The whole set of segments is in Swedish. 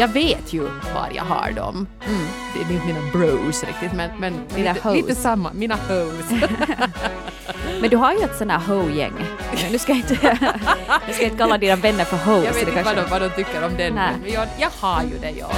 jag vet ju var jag har dem. Mm. Det är inte mina bros riktigt, men, men Mina lite, lite samma. Mina hoes. Men du har ju ett sånt här ho-gäng. Nu ska jag inte, nu ska jag inte kalla dina vänner för hoes. jag vet inte vad de, vad de tycker om den, Nej. men jag, jag har ju det, ja.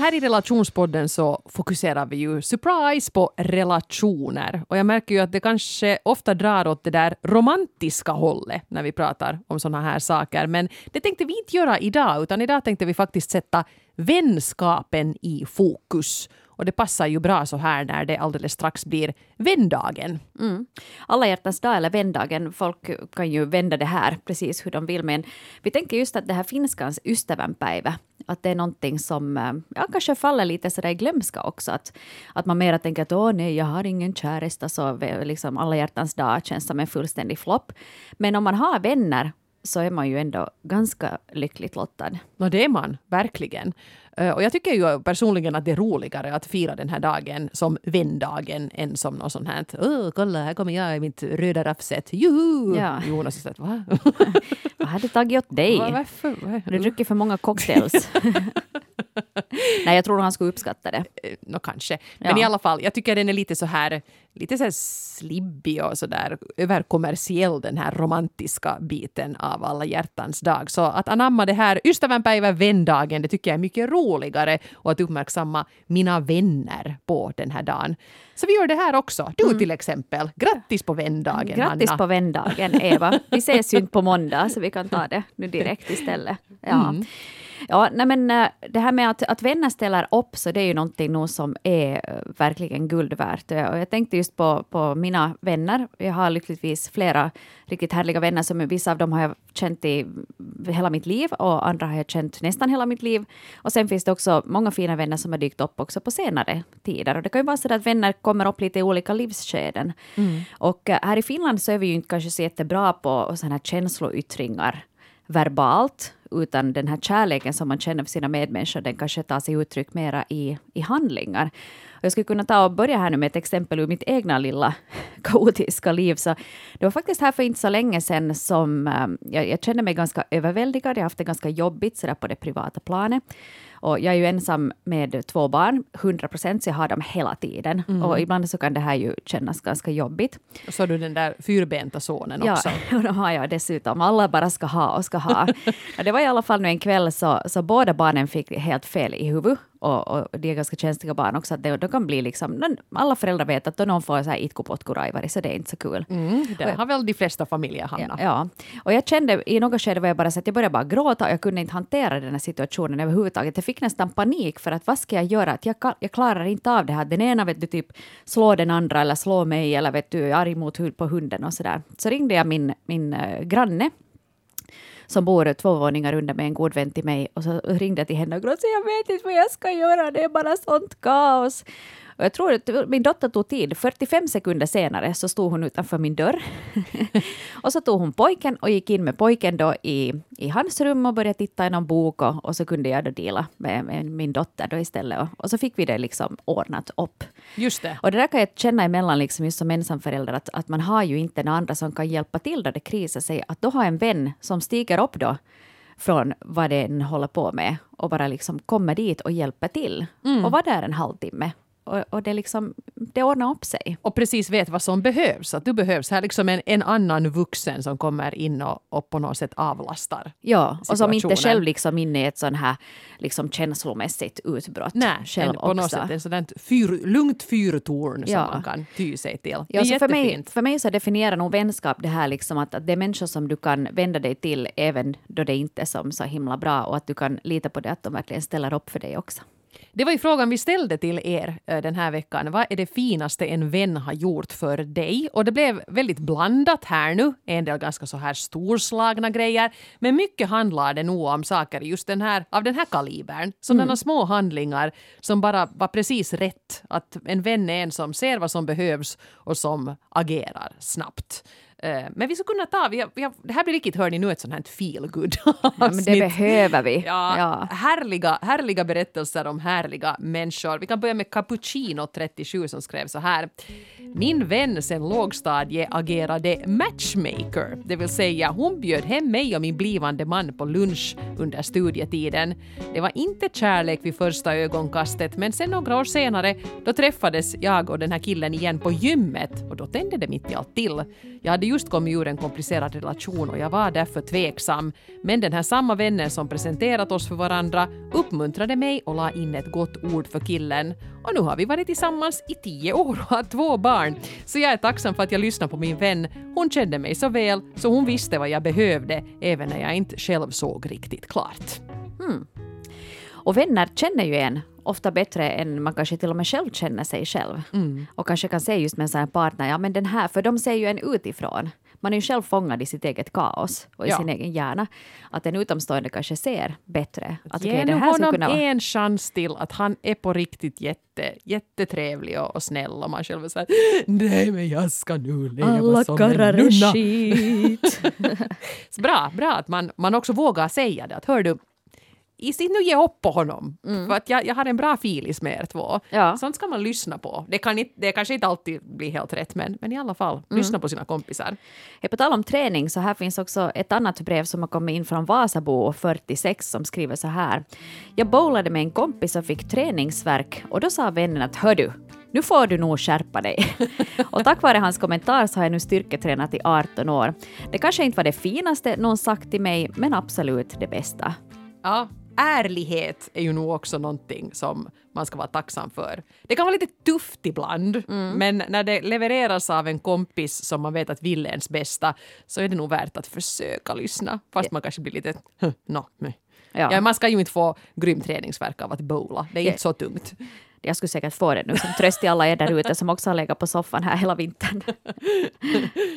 Här i relationspodden så fokuserar vi ju surprise på relationer. Och jag märker ju att det kanske ofta drar åt det där romantiska hållet när vi pratar om såna här saker. Men det tänkte vi inte göra idag, utan idag tänkte vi faktiskt sätta vänskapen i fokus. Och det passar ju bra så här när det alldeles strax blir vändagen. Mm. Alla hjärtans dag eller vändagen, folk kan ju vända det här precis hur de vill. Men vi tänker just att det här finskans ystävänpäivä, att det är någonting som eh, ja, kanske faller lite sådär i glömska också. Att, att man mera tänker att åh nej, jag har ingen käresta, så liksom alla hjärtans dag känns som en fullständig flopp. Men om man har vänner så är man ju ändå ganska lyckligt lottad. No, det är man, verkligen. Eh, Och jag tycker ju personligen att det är roligare att fira den här dagen som vändagen än som någon sån här Åh, kolla här kommer jag i mitt röda raffset, juhu! Ja. Jonas sagt va? Vad hade tagit åt dig? Va, varför? Va? Har du druckit för många cocktails? nej, jag tror han skulle uppskatta det. Eh, Nå, kanske. Men Ja. i alla fall, jag tycker den är lite så här, lite så slibbig och så där överkommersiell den här romantiska biten av alla hjärtans dag. Så att anamma det här ystävänpäivä vändagen, det tycker jag är mycket roligare och att uppmärksamma mina vänner på den här dagen. Så vi gör det här också. Du till exempel. Grattis på vändagen, Mm. Grattis Hanna. på vändagen, Eva. Vi ses ju inte på måndag, så vi kan ta det nu direkt istället. Ja. Mm. Ja, nej men eh, det här med att, att vänner ställer upp, så det är ju någonting nog som är eh, verkligen guld värt. Eh, Och jag tänkte just på, på mina vänner. Jag har lyckligtvis flera riktigt härliga vänner, som vissa av dem har jag känt i hela mitt liv och andra har jag känt nästan hela mitt liv. Och sen finns det också många fina vänner som har dykt upp också på senare tider. Och det kan ju vara så att vänner kommer upp lite i olika livsskeden. Och eh, här i Finland så är vi ju inte kanske så jättebra på sådana här känsloyttringar verbalt, utan den här kärleken som man känner för sina medmänniskor, den kanske tar sig uttryck mera i, i handlingar. Jag skulle kunna ta och börja här nu med ett exempel ur mitt egna lilla kaotiska liv. Så det var faktiskt här för inte så länge sedan som eh, jag, jag kände mig ganska överväldigad. Jag har haft det ganska jobbigt sådär på det privata planet. Och jag är ju ensam med två barn, 100 procent, så jag har dem hela tiden. Och ibland så kan det här ju kännas ganska jobbigt. Och så har du den där fyrbenta sonen också. Ja, och de har jag dessutom. Alla bara ska ha och ska ha. Det var i alla fall nu en kväll så, så båda barnen fick helt fel i huvudet. Och, och de är ganska känsliga barn också. Att det, de kan bli liksom, alla föräldrar vet att då någon får så här itkopotkuraivari så det är inte så kul. Mm, det har väl de flesta familjer, Hanna. Ja, ja, och jag kände i något skede var jag bara så att jag började bara gråta och jag kunde inte hantera den här situationen överhuvudtaget. Jag fick nästan panik för att vad ska jag göra? Att jag, jag klarar inte av det här. Den ena vet du typ slår den andra eller slår mig eller vet du är arg mot på hunden och sådär. Så ringde jag min, min eh, granne som bor två våningar under mig, en god vän till mig. Och så ringde jag till henne och grät, så jag vet inte vad jag ska göra, det är bara sånt kaos. Och jag tror att min dotter tog tid. 45 sekunder senare så stod hon utanför min dörr. och så tog hon pojken och gick in med pojken då i, i hans rum och började titta i någon bok och, och så kunde jag då dela med, med min dotter då istället. Och, och så fick vi det liksom ordnat upp. Just det. Och det där kan jag känna emellan liksom just som ensamförälder att, att man har ju inte några andra som kan hjälpa till då det krisar sig. Att då ha en vän som stiger upp då från vad den håller på med och bara liksom kommer dit och hjälper till. Och var där en halvtimme. Och, och det, liksom, det ordnar upp sig. och precis vet vad som behövs. Att du behövs här liksom en, en annan vuxen som kommer in och, och på något sätt avlastar. Ja, och som inte själv liksom inne i ett sån här liksom känslomässigt utbrott. Nej, själv en, på något också. sätt en sådant fyr, lugnt fyrtorn Ja. som man kan ty sig till. Det Ja, så för, mig, för mig så definierar nog vänskap det här liksom att, att det är människor som du kan vända dig till även då det inte är som så himla bra och att du kan lita på det att de verkligen ställer upp för dig också. Det var ju frågan vi ställde till er eh, den här veckan. Vad är det finaste en vän har gjort för dig? Och det blev väldigt blandat här nu. En del ganska så här storslagna grejer. Men mycket handlar det nog om saker just den här, av den här kalibern. Sådana små handlingar som bara var precis rätt. Att en vän är en som ser vad som behövs och som agerar snabbt. Eh, Men vi skulle kunna ta, vi har, vi har, det här blir riktigt, hör ni nu, ett sånt här feel good Ja, men det behöver vi. Ja, Ja. Härliga, härliga berättelser om härliga människor. Vi kan börja med Cappuccino 37 som skrev så här. Min vän sen lågstadie agerade matchmaker, det vill säga hon bjöd hem mig och min blivande man på lunch under studietiden. Det var inte kärlek vid första ögonkastet men sen några år senare då träffades jag och den här killen igen på gymmet och då tände det mitt i allt till. Jag hade just kommit ur en komplicerad relation och jag var därför tveksam. Men den här samma vännen som presenterat oss för varandra uppmuntrade mig och la in ett gott ord för killen. Och nu har vi varit tillsammans i tio år och har två barn. Så jag är tacksam för att jag lyssnade på min vän. Hon kände mig så väl så hon visste vad jag behövde även när jag inte själv såg riktigt klart. Hmm. Och vänner känner ju en ofta bättre än man kanske till och med själv känner sig själv. Mm. Och kanske kan se just med en sån här partner, ja men den här, för de ser ju en utifrån. Man är ju själv fångad i sitt eget kaos och i ja. sin egen hjärna. Att en utomstående kanske ser bättre. Att, Ge okay, honom kunna... en chans till att han är på riktigt jätte, jättetrevlig och, och snäll och man själv är såhär nej men jag ska nu leva Alla som en nunna. skit. bra, bra att man, man också vågar säga det att hör du i sitt nu ge upp på honom. Mm. För att jag, jag har en bra filis med er två. Ja. Sånt ska man lyssna på. Det, kan inte, det kanske inte alltid blir helt rätt men, men i alla fall, mm. lyssna på sina kompisar. På tal om träning så här finns också ett annat brev som har kommit in från Vasabo 46 som skriver så här. Jag bowlade med en kompis och fick träningsverk och då sa vännen att hör du, nu får du nog skärpa dig. och tack vare hans kommentar så har jag nu styrketränat i 18 år. Det kanske inte var det finaste någon sagt till mig, men absolut det bästa. Ja, ärlighet är ju nog också någonting som man ska vara tacksam för. Det kan vara lite tufft ibland, mm. men när det levereras av en kompis som man vet att vill ens bästa så är det nog värt att försöka lyssna, fast yeah. man kanske blir lite no, ja. ja. Man ska ju inte få grym träningsverk av att bowla, det är yeah. inte så tungt. Jag skulle säkert få det nu som tröst till alla er där ute som också har legat på soffan här hela vintern.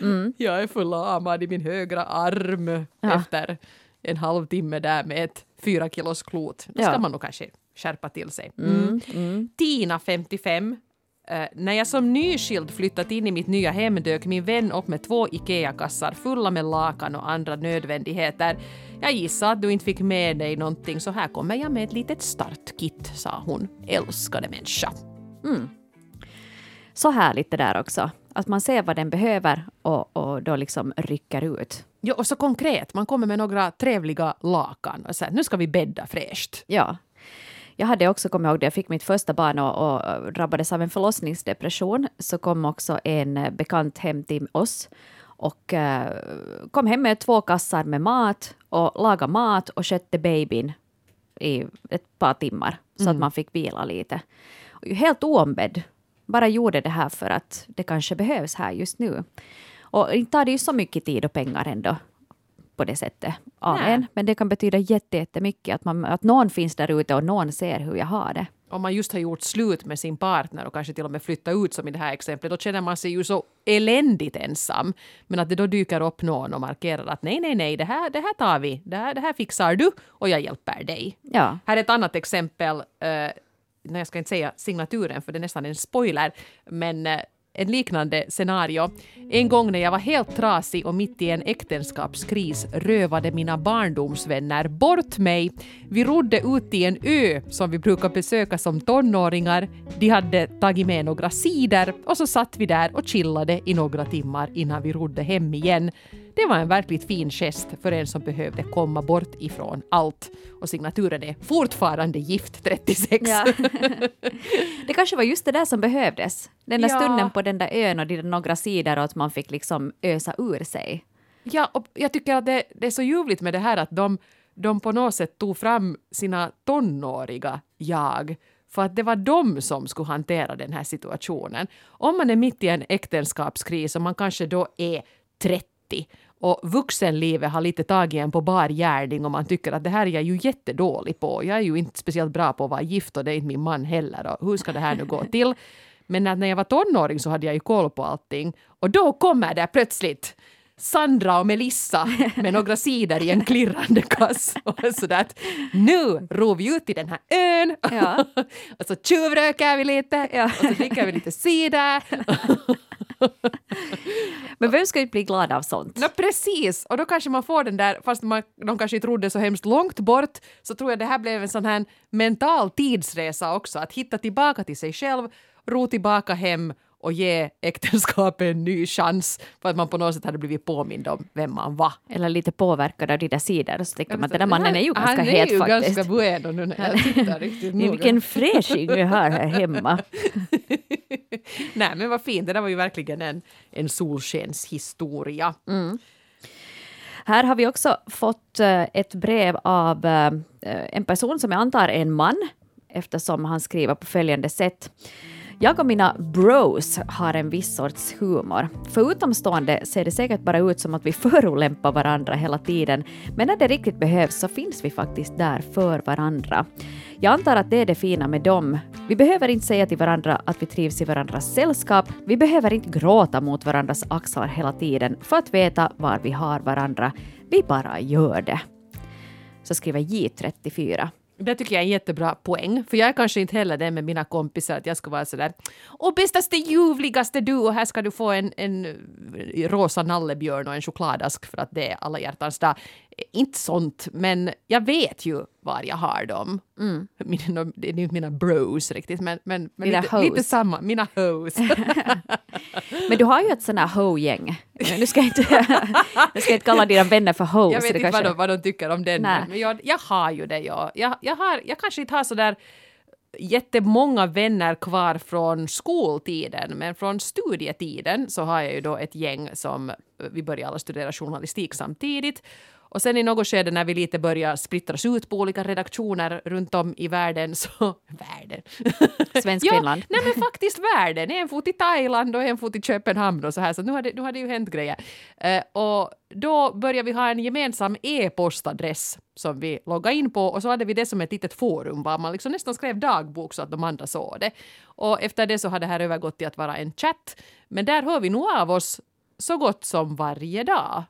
Mm. Jag är förlamad i min högra arm ja. efter en halvtimme där med ett fyra kilos klot. Då ska ja. man nog kanske skärpa till sig. Mm. Mm. mm. Tina, 55. Uh, eh, när jag som nyskild flyttat in i mitt nya hem dök min vän upp med två IKEA-kassar fulla med lakan och andra nödvändigheter. Jag gissar att du inte fick med dig någonting så här kommer jag med ett litet startkit, sa hon. Älskade människa. Mm. Så härligt det där också. Att man ser vad den behöver och, och då liksom rycker ut. Ja, och så konkret. Man kommer med några trevliga lakan och säger nu ska vi bädda fräscht. Ja. Jag hade också kommit ihåg det, jag fick mitt första barn och, och drabbades av en förlossningsdepression. Så kom också en bekant hem till oss och uh, kom hem med två kassar med mat och lagade mat och skötte babyn i ett par timmar så mm. att man fick vila lite. Helt oombedd. Bara gjorde det här för att det kanske behövs här just nu. Och inte tar det ju så mycket tid och pengar ändå på det sättet av Nej. en. Men det kan betyda jättemycket att, man, att någon finns där ute och någon ser hur jag har det. Om man just har gjort slut med sin partner och kanske till och med flyttat ut som i det här exemplet, då känner man sig ju så eländigt ensam. Men att det då dyker upp någon och markerar att nej, nej, nej, det här, det här tar vi, det här, det här fixar du och jag hjälper dig. Ja. Här är ett annat exempel. Uh, jag ska inte säga signaturen för det är nästan en spoiler, men en ett liknande scenario. En gång när jag var helt trasig och mitt i en äktenskapskris rövade mina barndomsvänner bort mig. Vi rodde ut i en ö som vi brukar besöka som tonåringar. De hade tagit med några cider och så satt vi där och chillade i några timmar innan vi rodde hem igen. Det var en verkligt fin gest för en som behövde komma bort ifrån allt. Och signaturen är fortfarande gift 36. Ja. det kanske var just det där som behövdes. Den där ja. stunden på den där ön och de några sidor och att man fick liksom ösa ur sig. Ja, och jag tycker att det, det är så ljuvligt med det här att de, de på något sätt tog fram sina tonåriga jag för att det var de som skulle hantera den här situationen. Om man är mitt i en äktenskapskris och man kanske då är 30 och vuxenlivet har lite tagit en på bar gärning och man tycker att det här är jag ju jättedålig på. Jag är ju inte speciellt bra på att vara gift och det är inte min man heller. Och hur ska det här nu gå till? Men när jag var tonåring så hade jag ju koll på allting. Och då kommer det plötsligt Sandra och Melissa med några sidor i en klirrande kass. Och sådär att nu ror vi ut till den här ön ja. och så tjuvröker vi lite ja. och så dricker vi lite cider. Men vem ska inte bli glad av sånt? No, precis, och då kanske man får den där, fast man, de kanske inte trodde så hemskt långt bort, så tror jag det här blev en sån här mental tidsresa också, att hitta tillbaka till sig själv, ro tillbaka hem och ge äktenskapet en ny chans för att man på något sätt hade blivit påmind om vem man var. Eller lite påverkad av där sidor. Så tänker man att den där mannen är ju ganska Han het är ju faktiskt. ganska bueno nu när jag tittar riktigt noga. Vilken fräsching vi har här hemma. Nej men vad fint, det där var ju verkligen en, en solskenshistoria. Här har vi också fått eh, ett brev av eh, en person som jag antar är en man eftersom han skriver på följande sätt. Jag och mina bros har en viss sorts humor. För utomstående ser det säkert bara ut som att vi förolämpar varandra hela tiden, men när det riktigt behövs så finns vi faktiskt där för varandra. Jag antar att det är det fina med dem. Vi behöver inte säga till varandra att vi trivs i varandras sällskap. Vi behöver inte gråta mot varandras axlar hela tiden för att veta var vi har varandra. Vi bara gör det. Så skriver J34. Det tycker jag är en jättebra poäng, för jag är kanske inte heller den med mina kompisar att jag ska vara sådär Åh bästaste ljuvligaste du och här ska du få en, en rosa nallebjörn och en chokladask för att det är alla hjärtans dag. Inte sånt, men jag vet ju var jag har dem. Mina, det är inte mina bros riktigt, men, men, men lite, lite samma. Mina hoes. Men du har ju ett sånt här ho-gäng. Nu ska jag inte, jag ska inte kalla dina vänner för hoes. Jag vet inte vad de, vad de tycker om den, Nej. men jag, jag har ju det. Jag, jag, jag, har, jag kanske inte har sådär jättemånga vänner kvar från skoltiden, men från studietiden så har jag ju då ett gäng som vi började alla studera journalistik samtidigt. Och sen i något skede när vi lite börjar splittras ut på olika redaktioner runt om i världen så... Världen? Svensk ja, Finland. Nej men faktiskt världen. En fot i Thailand och en fot i Köpenhamn och så här. Så nu har det, nu har det ju hänt grejer. Eh, och då började vi ha en gemensam e-postadress som vi loggade in på och så hade vi det som ett litet forum var man liksom nästan skrev dagbok så att de andra såg det. Och efter det så har det här övergått till att vara en chatt. Men där hör vi nog av oss så gott som varje dag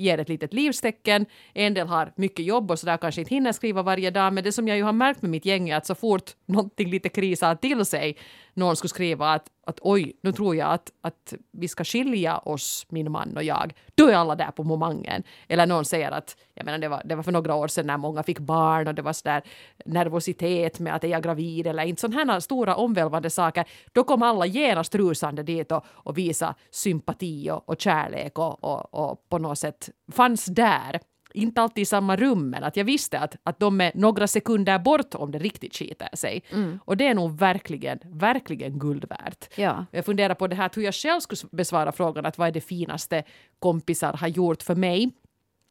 ger ett litet livstecken. En del har mycket jobb och så där kanske inte hinner skriva varje dag. Men det som jag ju har märkt med mitt gäng är att så fort någonting lite krisar till sig, någon skulle skriva att, att oj, nu tror jag att, att vi ska skilja oss, min man och jag, då är alla där på momangen. Eller någon säger att, jag menar det var, det var för några år sedan när många fick barn och det var sådär nervositet med att är jag gravid eller inte, sådana här stora omvälvande saker. Då kom alla genast rusande dit och, och visa sympati och, och kärlek och, och, och på något sätt fanns där. Inte alltid i samma rum, men att jag visste att, att de är några sekunder bort om det riktigt skiter sig. Och det är nog verkligen, verkligen guld värt. Ja. Jag funderar på det här hur jag själv skulle besvara frågan att vad är det finaste kompisar har gjort för mig.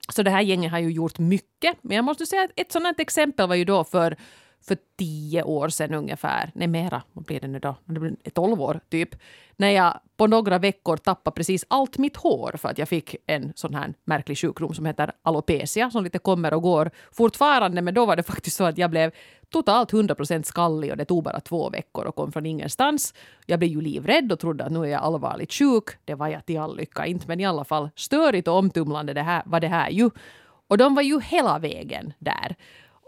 Så det här gänget har ju gjort mycket. Men jag måste säga att ett sådant exempel var ju då för, för tio år sedan ungefär. Nej, mera. Vad blir det nu då? Det blir tolv år typ. När jag på några veckor tappade precis allt mitt hår för att jag fick en sån här märklig sjukdom som heter alopecia som lite kommer och går fortfarande. Men då var det faktiskt så att jag blev totalt 100% skallig och det tog bara två veckor och kom från ingenstans. Jag blev ju livrädd och trodde att nu är jag allvarligt sjuk. Det var jag till all lycka inte, men i alla fall störigt och omtumlande det här, var det här ju. Och de var ju hela vägen där.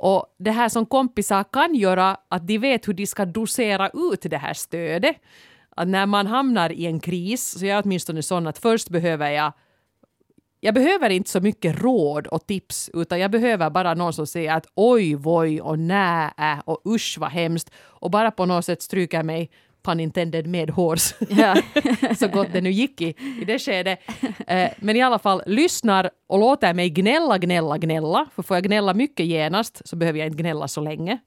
Och det här som kompisar kan göra, att de vet hur de ska dosera ut det här stödet. Att när man hamnar i en kris, så jag är åtminstone sån att först behöver jag jag behöver inte så mycket råd och tips utan jag behöver bara någon som säger att oj, voj och nä äh, och usch vad hemskt och bara på något sätt stryker mig pun intended med hårs Ja. så gott det nu gick i, i det skedet. Eh, men i alla fall lyssnar och låter mig gnälla, gnälla, gnälla. För får jag gnälla mycket genast så behöver jag inte gnälla så länge.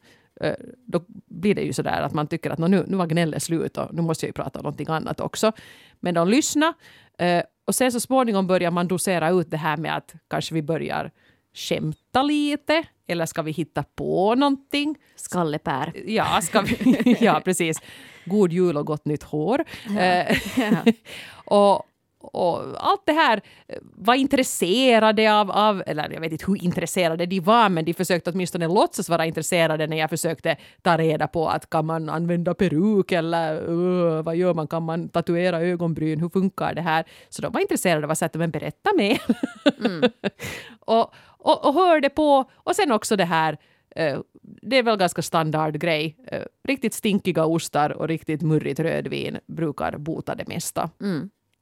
Eh, då blir det ju sådär att man tycker att "Nå, nu, nu var gnället slut och nu måste jag ju prata om någonting annat också. Men de lyssnar eh, och sen så småningom börjar man dosera ut det här med att kanske vi börjar skämta lite eller ska vi hitta på någonting? Skallepär. Ja, ska vi, ja, precis. God jul och gott nytt hår. Eh, och, och allt det här eh, var intresserade av, av, eller jag vet inte hur intresserade de var, men de försökte åtminstone låtsas vara intresserade när jag försökte ta reda på att kan man använda peruk eller uh, vad gör man, kan man tatuera ögonbryn, hur funkar det här? Så de var intresserade av att säga men berätta mer. och, och, och hörde på, och sen också det här Eh, det är väl ganska standard grej. Eh, riktigt stinkiga ostar och riktigt murrigt rödvin brukar bota det mesta.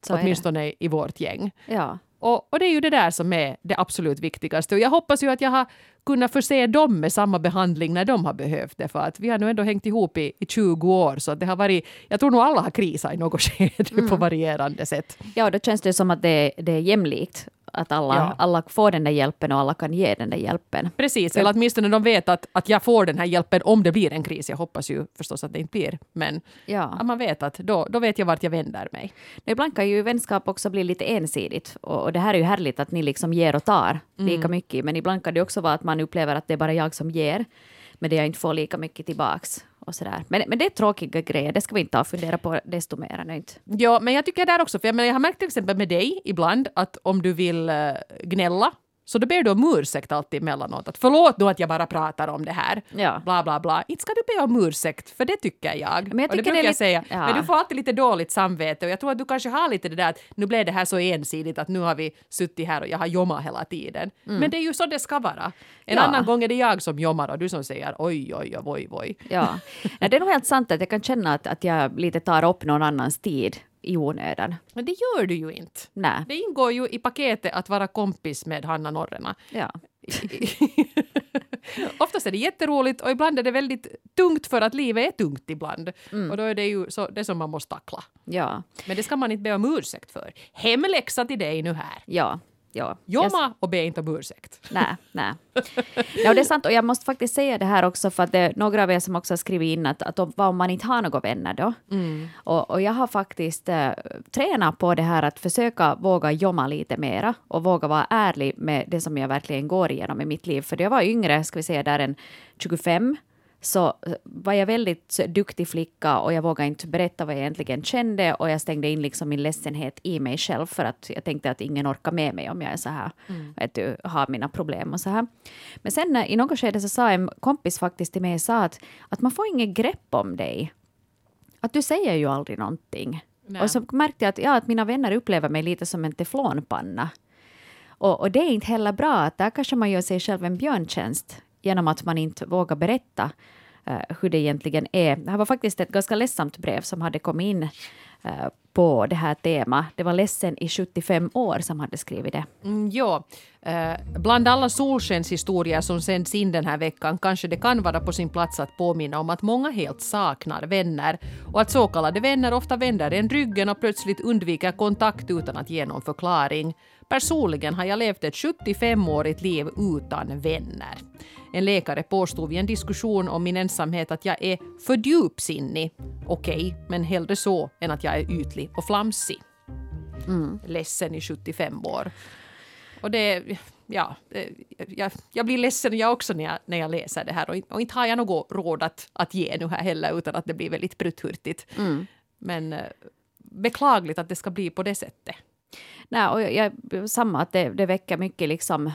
Så åtminstone i vårt gäng. Ja. Och, och det är ju det där som är det absolut viktigaste. Och jag hoppas ju att jag har kunnat förse dem med samma behandling när de har behövt det. För att vi har nu ändå hängt ihop i, i 20 år. Så det har varit, jag tror nog alla har krisat i något skede mm. på varierande sätt. Ja, då känns det som att det, det är jämlikt att alla, ja. alla får den där hjälpen och alla kan ge den där hjälpen. Precis, eller åtminstone de vet att, att jag får den här hjälpen om det blir en kris. Jag hoppas ju förstås att det inte blir, men ja. att man vet att då, då vet jag vart jag vänder mig. Ibland kan ju vänskap också bli lite ensidigt och, och det här är ju härligt att ni liksom ger och tar mm. lika mycket, men ibland kan det också vara att man upplever att det är bara jag som ger, men det jag inte får lika mycket tillbaks och sådär. Men, men det är tråkiga grejer, det ska vi inte ta och fundera på desto mer. Inte. Ja, men jag tycker där också, för jag, men jag har märkt till exempel med dig ibland att om du vill uh, gnälla så då ber du om ursäkt alltid emellanåt. Att förlåt nu att jag bara pratar om det här. Ja. Bla bla bla. Inte ska du be om ursäkt, för det tycker jag. Men jag tycker och det brukar det jag säga. Ja. Men du får alltid lite dåligt samvete och jag tror att du kanske har lite det där att nu blev det här så ensidigt att nu har vi suttit här och jag har jommat hela tiden. Mm. Men det är ju så det ska vara. En ja. annan gång är det jag som jommar och du som säger oj oj oj oj oj. Ja. ja, det är nog helt sant att jag kan känna att, att jag lite tar upp någon annans tid i onödan. Men det gör du ju inte. Nej. Det ingår ju i paketet att vara kompis med Hanna Norrena. Ja. Oftast är det jätteroligt och ibland är det väldigt tungt för att livet är tungt ibland. Mm. Och då är det ju så, det som man måste tackla. Ja. Men det ska man inte be om ursäkt för. Hemläxa till dig nu här. Ja, ja. Jomma och be inte om ursäkt. Nej, nej. Ja, det är sant. Och jag måste faktiskt säga det här också för att det är några av er som också har skrivit in att, att om, vad om man inte har några vänner då? Mm. Och, och, jag har faktiskt äh, tränat på det här att försöka våga jomma lite mera och våga vara ärlig med det som jag verkligen går igenom i mitt liv. För jag var yngre, ska vi säga där en 25 så var jag väldigt duktig flicka och jag vågade inte berätta vad jag egentligen kände och jag stängde in liksom min ledsenhet i mig själv för att jag tänkte att ingen orkar med mig om jag är så här, mm. vet du, har mina problem och så här. Men sen i något skede så sa en kompis faktiskt till mig sa att, att man får inget grepp om dig. Att du säger ju aldrig någonting. Nej. Och så märkte jag att, ja, att mina vänner upplever mig lite som en teflonpanna. Och, och det är inte heller bra, att där kanske man gör sig själv en björntjänst genom att man inte vågar berätta uh, hur det egentligen är. Det här var faktiskt ett ganska ledsamt brev som hade kommit in uh, på det här temat. Det var ledsen i 75 år som hade skrivit det. Mm, ja, eh, bland alla solskenshistorier som sänds in den här veckan kanske det kan vara på sin plats att påminna om att många helt saknar vänner och att så kallade vänner ofta vänder en ryggen och plötsligt undviker kontakt utan att ge någon förklaring. Personligen har jag levt ett 75-årigt liv utan vänner. En läkare påstod vid en diskussion om min ensamhet att jag är för djupsinnig. Okej, okay, men hellre så än att jag är ytlig och flamsig. Mm. Ledsen i 75 år. Och det, ja, jag, jag, blir ledsen jag också när jag, när jag läser det här. Och, och inte har jag något råd att, att ge nu här heller, utan att det blir väldigt prutthurtigt. Mm. Men eh, beklagligt att det ska bli på det sättet. Nej, och jag, samma, att det, det väcker mycket liksom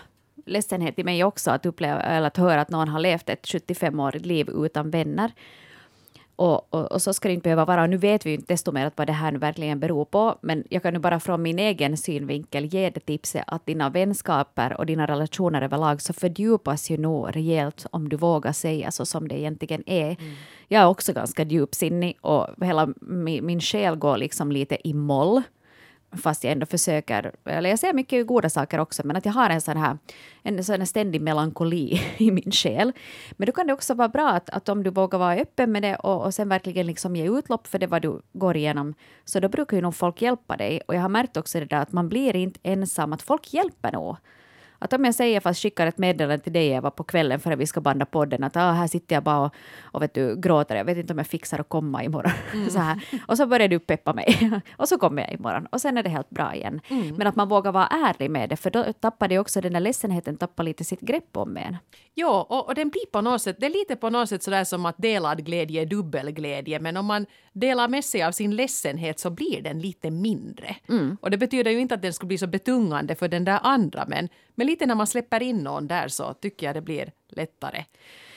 ledsenhet i mig också att uppleva eller att höra att någon har levt ett 75-årigt liv utan vänner. Och, och, och, så ska det inte behöva vara. Nu vet vi ju inte desto mer vad det här nu verkligen beror på, men jag kan nu bara från min egen synvinkel ge det tipset att dina vänskaper och dina relationer överlag så fördjupas ju nog rejält om du vågar säga så som det egentligen är. Mm. Jag är också ganska djupsinnig och hela min, min själ går liksom lite i moll fast jag ändå försöker, eller jag ser mycket goda saker också, men att jag har en sån här, en sån här ständig melankoli i min själ. Men då kan det också vara bra att, att om du vågar vara öppen med det och, och sen verkligen liksom ge utlopp för det vad du går igenom, så då brukar ju nog folk hjälpa dig. Och jag har märkt också det där att man blir inte ensam, att folk hjälper nog. Att om jag säger, fast skickar ett meddelande till dig Eva på kvällen före vi ska banda podden, att ah, här sitter jag bara och, och vet du, gråter, jag vet inte om jag fixar att komma imorgon. Mm. så här. Och så börjar du peppa mig. och så kommer jag imorgon. Och sen är det helt bra igen. Mm. Men att man vågar vara ärlig med det, för då tappar det också den där ledsenheten, tappar lite sitt grepp om en. Ja, och, och den blir på något sätt, det är lite på något sätt sådär som att delad glädje är dubbelglädje, men om man delar med sig av sin ledsenhet så blir den lite mindre. Mm. Och det betyder ju inte att den ska bli så betungande för den där andra, men, men lite när man släpper in någon där så tycker jag det blir lättare.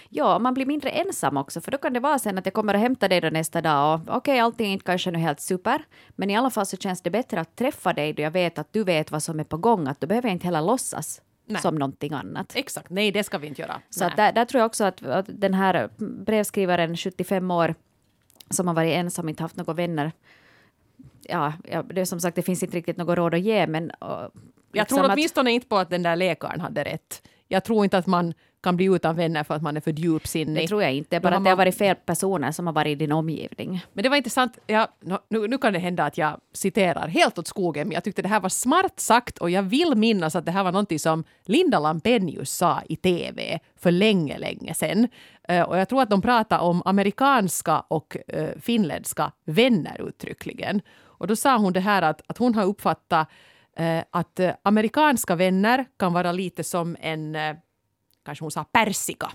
Ja, man blir mindre ensam också, för då kan det vara sen att jag kommer och hämtar dig då nästa dag och okej, okay, allting är inte kanske nu helt super, men i alla fall så känns det bättre att träffa dig då jag vet att du vet vad som är på gång, att då behöver jag inte heller låtsas Nej. som någonting annat. Exakt, nej det ska vi inte göra. Så där, där, tror jag också att, att, den här brevskrivaren, 75 år, som har varit ensam, inte haft några vänner, ja, det är som sagt, det finns inte riktigt något råd att ge, men Jag liksom tror att- åtminstone inte på att den där läkaren hade rätt. Jag tror inte att man kan bli utan vänner för att man är för djupsinnig. Det tror jag inte. Bara att det har man- varit fel personer som har varit i din omgivning. Men det var intressant. Ja, nu, nu kan det hända att jag citerar helt åt skogen, men jag tyckte det här var smart sagt och jag vill minnas att det här var någonting som Linda Lampenius sa i TV för länge, länge sedan. Eh, och jag tror att de pratade om amerikanska och uh, finländska vänner uttryckligen. Och då sa hon det här att, att hon har uppfattat eh, Eh, att eh, amerikanska vänner kan vara lite som en, eh, kanske hon sa persika.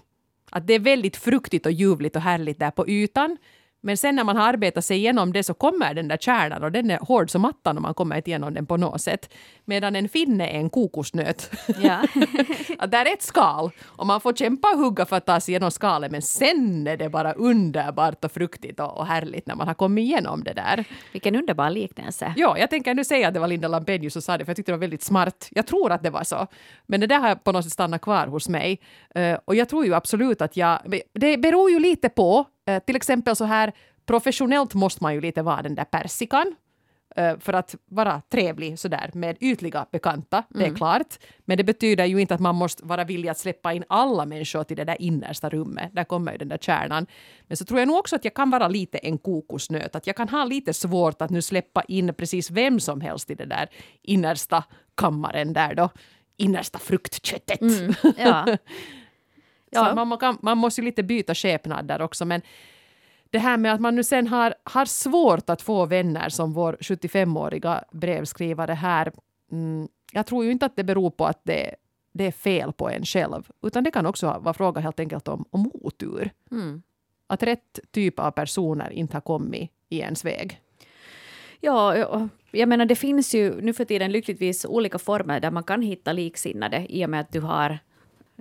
Att det är väldigt fruktigt och ljuvligt och härligt där på ytan. Men sen när man har arbetat sig igenom det så kommer den där kärnan och den är hård som attan om man kommer igenom den på något sätt. Medan en finne är en kokosnöt. Ja. att det är ett skal och man får kämpa och hugga för att ta sig igenom skalet men sen är det bara underbart och fruktigt och, och härligt när man har kommit igenom det där. Vilken underbar liknelse. Ja, jag tänker nu säga att det var Linda Lampenius som sa det, för jag tyckte det var väldigt smart. Jag tror att det var så. Men det där har på något sätt stannat kvar hos mig. Eh, och jag tror ju absolut att jag... Det beror ju lite på. Eh, till exempel så här, professionellt måste man ju lite vara den där persikan. eh, för att vara trevlig sådär med ytliga bekanta, det är klart. Men det betyder ju inte att man måste vara villig att släppa in alla människor till det där innersta rummet. Där kommer ju den där kärnan. Men så tror jag nog också att jag kan vara lite en kokosnöt. Att jag kan ha lite svårt att nu släppa in precis vem som helst i det där innersta kammaren där då. Innersta fruktköttet. Ja. Så man, kan, man måste ju lite byta skepnad där också. Men det här med att man nu sen har, har svårt att få vänner som vår 75-åriga brevskrivare här. Mm, jag tror ju inte att det beror på att det, det är fel på en själv. Utan det kan också vara fråga helt enkelt om, om otur. Mm. Att rätt typ av personer inte har kommit i ens väg. Ja, jag menar det finns ju nu för tiden lyckligtvis olika former där man kan hitta liksinnade i och med att du har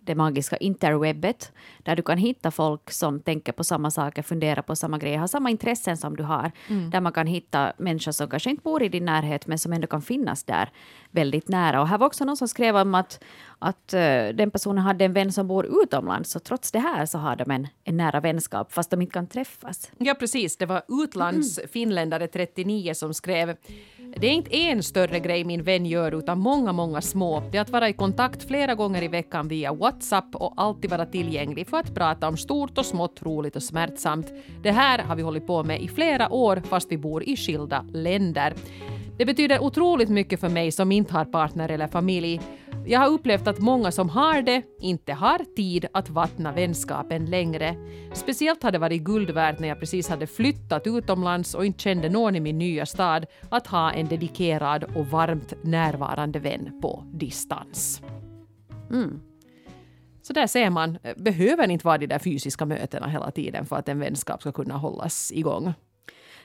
det magiska interwebbet, där du kan hitta folk som tänker på samma saker, funderar på samma grejer, har samma intressen som du har. Där man kan hitta människor som kanske inte bor i din närhet, men som ändå kan finnas där väldigt nära. Och här var också någon som skrev om att, att eh, den personen hade en vän som bor utomlands, och trots det här så har de en, en nära vänskap, fast de inte kan träffas. Ja, precis. Det var utlandsfinländare 39 som skrev det är inte en större grej min vän gör utan många, många små. Det är att vara i kontakt flera gånger i veckan via WhatsApp och alltid vara tillgänglig för att prata om stort och smått, roligt och smärtsamt. Det här har vi hållit på med i flera år fast vi bor i skilda länder. Det betyder otroligt mycket för mig som inte har partner eller familj. Jag har upplevt att många som har det inte har tid att vattna vänskapen längre. Speciellt har det varit guld värt när jag precis hade flyttat utomlands och inte kände någon i min nya stad att ha en dedikerad och varmt närvarande vän på distans. Mm. Så där ser man, behöver inte vara de där fysiska mötena hela tiden för att en vänskap ska kunna hållas igång.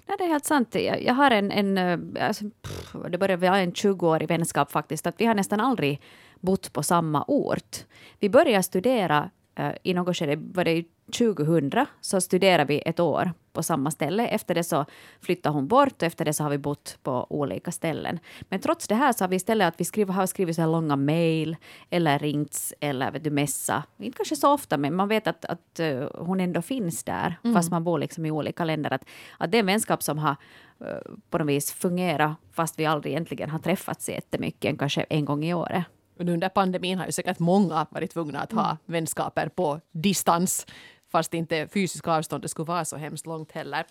Nej, det är helt sant. Jag, jag har en, en eh, alltså, pff, det började vara en 20-årig vänskap faktiskt, att vi har nästan aldrig bott på samma ort. Vi började studera eh, i något skede, var det 2000, så studerade vi ett år på samma ställe. Efter det så flyttade hon bort och efter det så har vi bott på olika ställen. Men trots det här så har vi istället att vi skriver, har skrivit så här långa mejl eller ringts eller vet du, messa. Inte kanske så ofta, men man vet att, att eh, hon ändå finns där, fast man bor liksom i olika länder. Att, att det är en vänskap som har eh, på något vis fungerat fast vi aldrig egentligen har träffats jättemycket, kanske en gång i året. Under pandemin har ju säkert många varit tvungna att ha vänskaper på distans fast inte fysiska avståndet skulle vara så hemskt långt heller.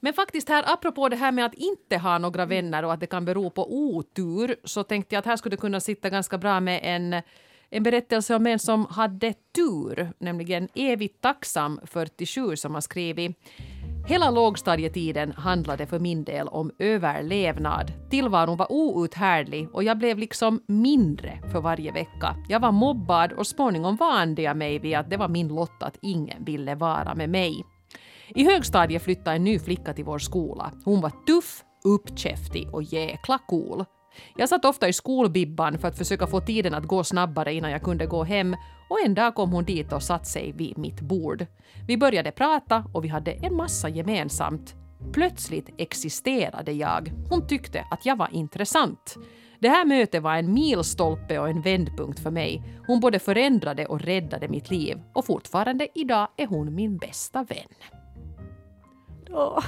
Men faktiskt här, apropå det här med att inte ha några vänner och att det kan bero på otur, så tänkte jag att här skulle det kunna sitta ganska bra med en, en berättelse om en som hade tur, nämligen Evigt tacksam 47 som har skrivit Hela lågstadietiden handlade för min del om överlevnad. Tillvaron var outhärdlig och jag blev liksom mindre för varje vecka. Jag var mobbad och småningom vande jag mig vid att det var min lott att ingen ville vara med mig. I högstadiet flyttade en ny flicka till vår skola. Hon var tuff, uppkäftig och jäkla cool. Jag satt ofta i skolbibban för att försöka få tiden att gå snabbare innan jag kunde gå hem och en dag kom hon dit och satte sig vid mitt bord. Vi började prata och vi hade en massa gemensamt. Plötsligt existerade jag. Hon tyckte att jag var intressant. Det här mötet var en milstolpe och en vändpunkt för mig. Hon både förändrade och räddade mitt liv och fortfarande idag är hon min bästa vän.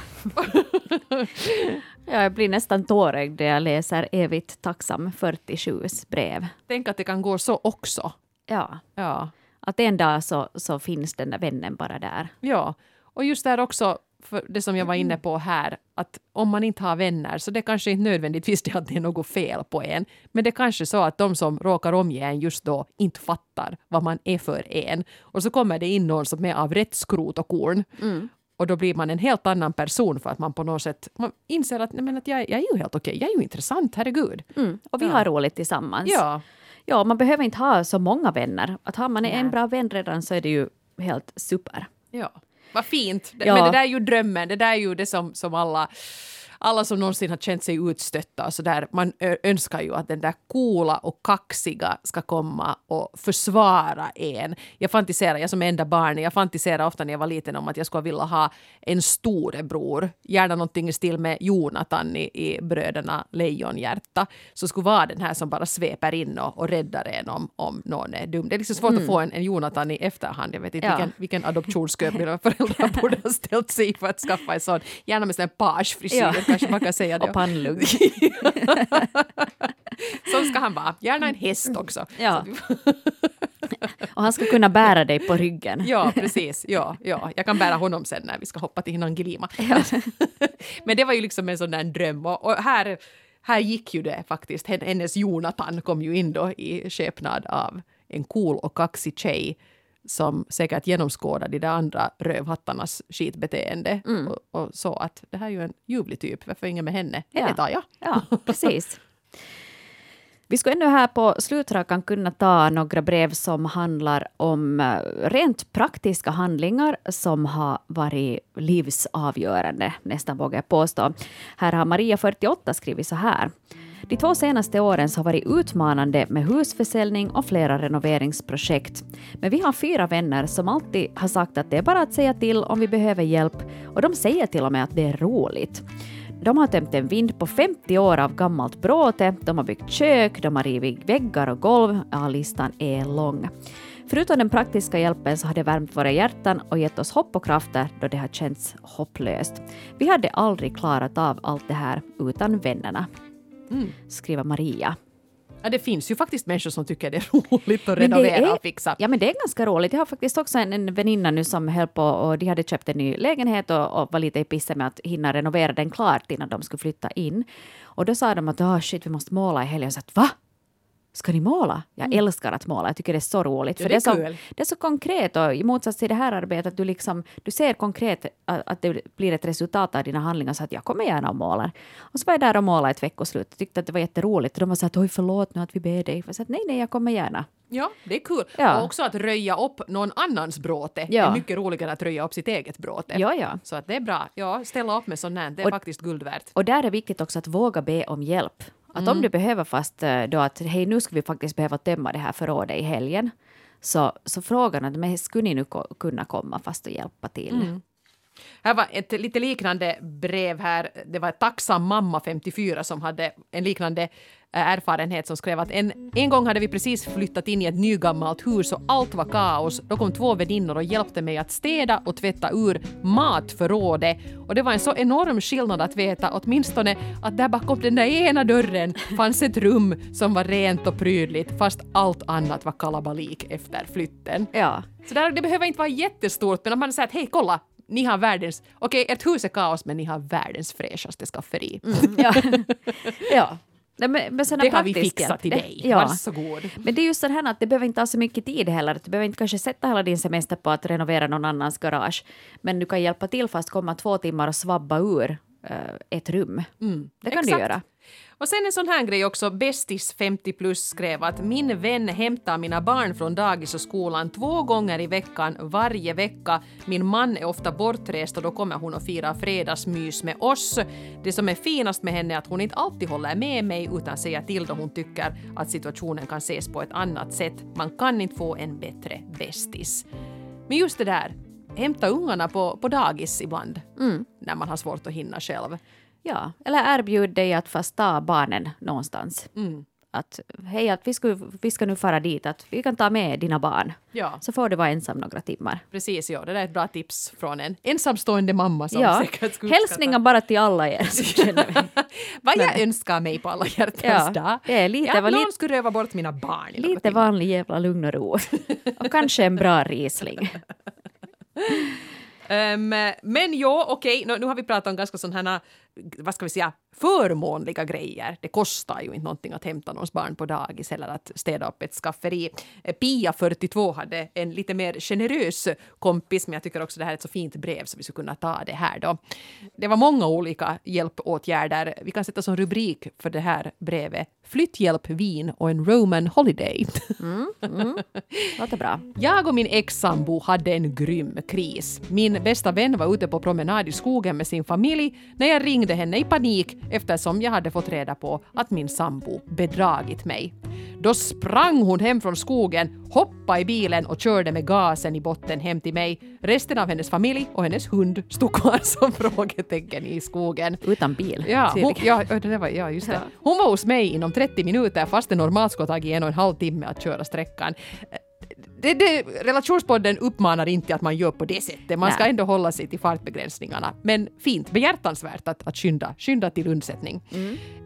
Ja, jag blir nästan tårögd när jag läser evigt tacksam 47s brev. Tänk att det kan gå så också. Ja, Ja. att en dag så, så finns den där vännen bara där. Ja, och just där också, för det som jag var inne på här, att om man inte har vänner så det kanske inte nödvändigtvis det att det är något fel på en. Men det är kanske så att de som råkar omge en just då inte fattar vad man är för en. Och så kommer det in någon som är av rätt skrot och korn. Och då blir man en helt annan person för att man på något sätt man inser att, nej, men att jag, jag är ju helt okej, jag är ju intressant, herregud. Mm. Och vi Ja. har roligt tillsammans. Ja, Ja, man behöver inte ha så många vänner. Att har man Nej. en bra vän redan så är det ju helt super. Ja, vad fint. Ja. Men det där är ju drömmen, det där är ju det som, som alla, alla som någonsin har känt sig utstötta och så där, man önskar ju att den där coola och kaxiga ska komma och försvara en. Jag fantiserar, jag som enda barn, jag fantiserar ofta när jag var liten om att jag skulle vilja ha en storebror, gärna någonting i stil med Jonathan i, i Bröderna Lejonhjärta, som skulle vara den här som bara sveper in och, och räddar en om, om någon är dum. Det är liksom svårt att få en, en Jonathan i efterhand. Jag vet inte Ja. vilken, vilken adoptionskö mina föräldrar borde ha ställt sig i för att skaffa en sån. Gärna med sån här pagefrisyr, Ja. Kanske man kan säga det. Och pannlugg. Så ska han vara. Gärna en häst också. Ja. Och han ska kunna bära dig på ryggen. Ja, precis. Ja, ja. Jag kan bära honom sen när vi ska hoppa till Nangilima. Men det var ju liksom en sån där dröm. Och, och här, här gick ju det faktiskt. Hen- Hennes Jonathan kom ju in då i skepnad av en cool och kaxig tjej som säkert genomskådade de där andra rövhattarnas skitbeteende och, och så att det här är ju en ljuvlig typ, varför ingen med henne? Henne Ja. tar jag. Ja, precis. Vi ska ännu här på slutrakan kunna ta några brev som handlar om eh, rent praktiska handlingar som har varit livsavgörande, nästan vågar jag påstå. Här har Maria, 48, skrivit så här. De två senaste åren har varit utmanande med husförsäljning och flera renoveringsprojekt. Men vi har fyra vänner som alltid har sagt att det är bara att säga till om vi behöver hjälp och de säger till och med att det är roligt. De har tömt en vind på 50 år av gammalt bråte, de har byggt kök, de har rivit väggar och golv. Ja, listan är lång. Förutom den praktiska hjälpen så har det värmt våra hjärtan och gett oss hopp och krafter då det har känts hopplöst. Vi hade aldrig klarat av allt det här utan vännerna. Skriver Maria. Ja, det finns ju faktiskt människor som tycker det är roligt att renovera är- och fixa. Ja men det är ganska roligt. Jag har faktiskt också en, en väninna nu som höll på och de hade köpt en ny lägenhet och, och var lite i pissen med att hinna renovera den klart innan de skulle flytta in. Och då sa de att oh, shit vi måste måla i helgen. Jag sa att va? Ska ni måla? Jag älskar att måla. Jag tycker det är så roligt. Mm. Ja, för det är det, är så, kul. det är så konkret och i motsats till det här arbetet att du, liksom, du ser konkret att, att det blir ett resultat av dina handlingar så att jag kommer gärna och målar. Och så var jag där och målade ett veckoslut och tyckte att det var jätteroligt. Och de var så att oj förlåt nu att vi ber dig. Jag sa att nej nej jag kommer gärna. Ja, det är kul. Ja. Och också att röja upp någon annans bråte Ja. är mycket roligare än att röja upp sitt eget bråte. Ja ja. Så att det är bra. Ja, ställa upp med sånt här, det är Och- faktiskt guld värt. Och där är viktigt också att våga be om hjälp. Att om du behöver fast eh, då att hej nu ska vi faktiskt behöva tömma det här förrådet i helgen. Så, så frågan att men skulle ni nu kunna komma fast och hjälpa till? Här var ett lite liknande brev här. Det var Tacksam mamma 54 som hade en liknande erfarenhet som skrev att en, en gång hade vi precis flyttat in i ett nygammalt hus och allt var kaos. Då kom två väninnor och hjälpte mig att städa och tvätta ur matförrådet. Och det var en så enorm skillnad att veta åtminstone att där bakom den där ena dörren fanns ett rum som var rent och prydligt fast allt annat var kalabalik efter flytten. Ja. Så där, det behöver inte vara jättestort, men om man säger att hej kolla, ni har världens, okej ert hus är kaos men ni har världens fräschaste skafferi. ja. ja. Nej, men, men Det har vi fixat till dig. det- Ja. Varsågod. Men det är just så här att det behöver inte ta så mycket tid heller. Du behöver inte kanske sätta hela din semester på att renovera någon annans garage. Men du kan hjälpa till fast komma två timmar och svabba ur ett rum. det kan du Exakt. göra. Och sen en sån här grej också, Bästis 50 plus skrev att min vän hämtar mina barn från dagis och skolan två gånger i veckan varje vecka. Min man är ofta bortrest och då kommer hon och firar fredagsmys med oss. Det som är finast med henne är att hon inte alltid håller med mig utan säger till då hon tycker att situationen kan ses på ett annat sätt. Man kan inte få en bättre bästis. Men just det där, hämta ungarna på, på dagis ibland när man har svårt att hinna själv. Ja, eller erbjud dig att fast ta barnen någonstans. Mm. att hej, att vi, ska, vi ska nu fara dit, att vi kan ta med dina barn. Ja. Så får du vara ensam några timmar. Precis, ja. Det där är ett bra tips från en ensamstående mamma som Ja, säkert skulle hälsningar bara till alla er. Vad jag önskar mig på alla hjärtans Ja, dag. det är lite- ja, var någon lite- skulle röva bort mina barn Lite vanlig jävla lugn och ro. Och kanske en bra Riesling. Um, men ja, okej, nu, nu har vi pratat om ganska sådana här, vad ska vi säga, förmånliga grejer. Det kostar ju inte någonting att hämta någons barn på dagis eller att städa upp ett skafferi. Eh, Pia, 42, hade en lite mer generös kompis, men jag tycker också det här är ett så fint brev så vi skulle kunna ta det här då. Det var många olika hjälpåtgärder. Vi kan sätta som rubrik för det här brevet Flytthjälp, vin och en Roman holiday. Låter bra. Jag och min ex-sambo hade en grym kris. Min bästa vän var ute på promenad i skogen med sin familj när jag ringde henne i panik eftersom jag hade fått reda på att min sambo bedragit mig. Då sprang hon hem från skogen, hoppade i bilen och körde med gasen i botten hem till mig. Resten av hennes familj och hennes hund stod kvar som frågetecken i skogen. Utan bil. Ja, hon, ja, det var, ja, just det. Hon var hos mig inom 30 minuter fast det normalt skulle ha tagit en och en halv timme att köra sträckan. Det, det, relationspodden uppmanar inte att man gör på det sättet. Man ska Nej. ändå hålla sig till fartbegränsningarna. Men fint, behjärtansvärt att, att skynda, skynda till undsättning.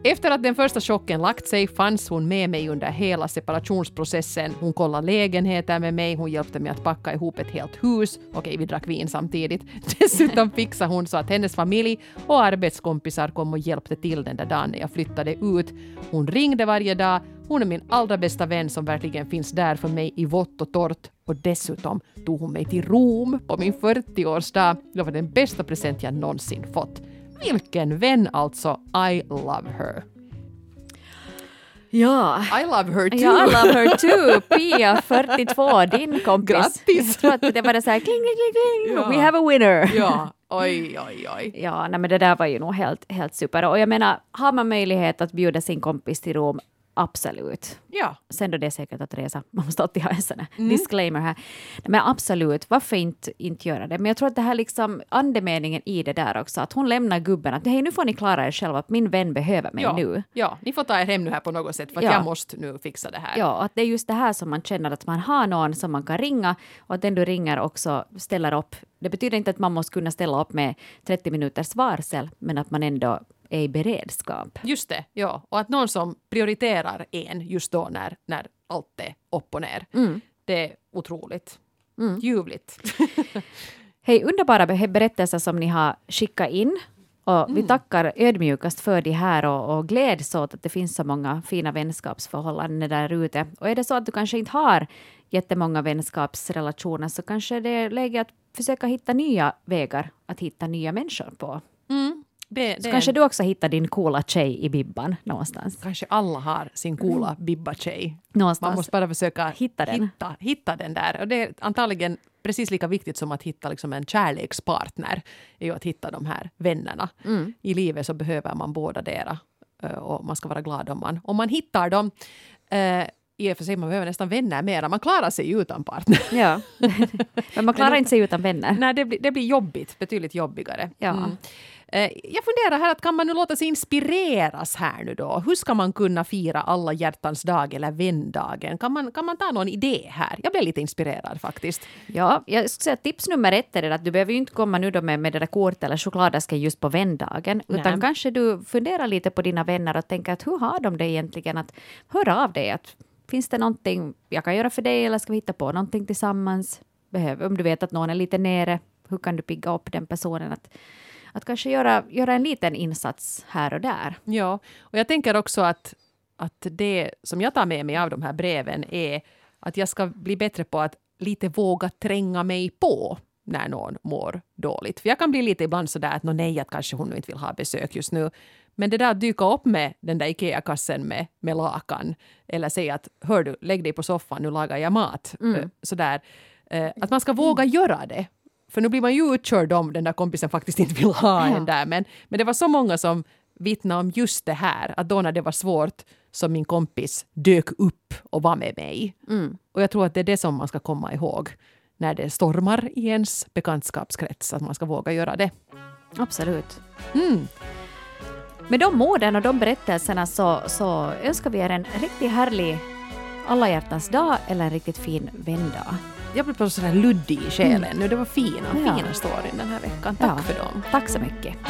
Efter att den första chocken lagt sig fanns hon med mig under hela separationsprocessen. Hon kollade lägenheter med mig, hon hjälpte mig att packa ihop ett helt hus. Okej, vi drack vin samtidigt. Dessutom fixade hon så att hennes familj och arbetskompisar kom och hjälpte till den där dagen när jag flyttade ut. Hon ringde varje dag. Hon är min allra bästa vän som verkligen finns där för mig i vått och torrt. Och dessutom tog hon mig till Rom på min 40-årsdag. Det var den bästa present jag någonsin fått. Vilken vän alltså! I love her. Ja. I love her too! Ja, I love her too. Pia, 42, din kompis. Grattis. Jag tror att det var så här kling, kling, kling. Ja. We have a winner. Ja, oj, oj, oj. Ja, nej, men det där var ju nog helt, helt super. Och jag menar, har man möjlighet att bjuda sin kompis till Rom, absolut. Ja, Sen då det är säkert att resa. Man måste alltid ha en sån här disclaimer här. Men absolut, varför inte, inte göra det? Men jag tror att det här liksom andemeningen i det där också, att hon lämnar gubben att hej nu får ni klara er själva, att min vän behöver mig ja, nu. ja, ni får ta er hem nu här på något sätt för att Ja. jag måste nu fixa det här. Ja, att det är just det här som man känner att man har någon som man kan ringa och att den du ringer också ställer upp. Det betyder inte att man måste kunna ställa upp med 30 minuters varsel, men att man ändå är i beredskap. Just det, ja. Och att någon som prioriterar en just då när, när allt är upp och ner. Mm. Det är otroligt. Ljuvligt. Hej, underbara be- berättelser som ni har skickat in. Och Vi tackar ödmjukast för de här och, och gläds åt att det finns så många fina vänskapsförhållanden där ute. Och är det så att du kanske inte har jättemånga vänskapsrelationer så kanske det är läge att försöka hitta nya vägar att hitta nya människor på. Det, det Så kanske en- du också hittar din coola tjej i Bibban någonstans. kanske alla har sin coola bibba-tjej. Någonstans. Man måste bara försöka Hitta den. Hitta, hitta den där. Och det är antagligen precis lika viktigt som att hitta liksom en kärlekspartner. är ju att hitta de här vännerna. Mm. I livet så behöver man båda dera. Eh, Och man ska vara glad om man, om man hittar dem. Eh, I och för sig, man behöver nästan vänner mera. Man klarar sig utan partner. Ja. Men man klarar inte sig utan vänner. Nej, det blir, det blir jobbigt. Betydligt jobbigare. Ja. Eh, Jag funderar här att kan man nu låta sig inspireras här nu då? Hur ska man kunna fira alla hjärtans dag eller vändagen? Kan man, kan man ta någon idé här? Jag blev lite inspirerad faktiskt. Ja, jag skulle säga att tips nummer ett är att du behöver ju inte komma nu då med, med det där kortet eller chokladasken just på vändagen, utan Nej. kanske du funderar lite på dina vänner och tänker att hur har de det egentligen? Att höra av dig, att finns det någonting jag kan göra för dig eller ska vi hitta på någonting tillsammans? Behöver, om du vet att någon är lite nere, hur kan du pigga upp den personen? Att, att kanske göra, göra en liten insats här och där. Ja, och jag tänker också att, att det som jag tar med mig av de här breven är att jag ska bli bättre på att lite våga tränga mig på när någon mår dåligt. För jag kan bli lite ibland sådär att "Nå nej, att kanske hon nu inte vill ha besök just nu. Men det där att dyka upp med den där IKEA-kassen med, med lakan eller säga att hör du, lägg dig på soffan, nu lagar jag mat. Eh, Sådär. Eh, Att man ska våga göra det. För nu blir man ju utkörd om den där kompisen faktiskt inte vill ha en där. Men, men det var så många som vittnade om just det här, att då när det var svårt som min kompis dök upp och var med mig. Och jag tror att det är det som man ska komma ihåg när det stormar i ens bekantskapskrets, att man ska våga göra det. Absolut. Med de orden och de berättelserna så, så önskar vi er en riktigt härlig alla hjärtans dag eller en riktigt fin vändag. Jag blev bara sådär luddig i själen Mm. nu. Det var fina, Ja. fina storyn den här veckan. Tack Ja. för dem. Tack så mycket.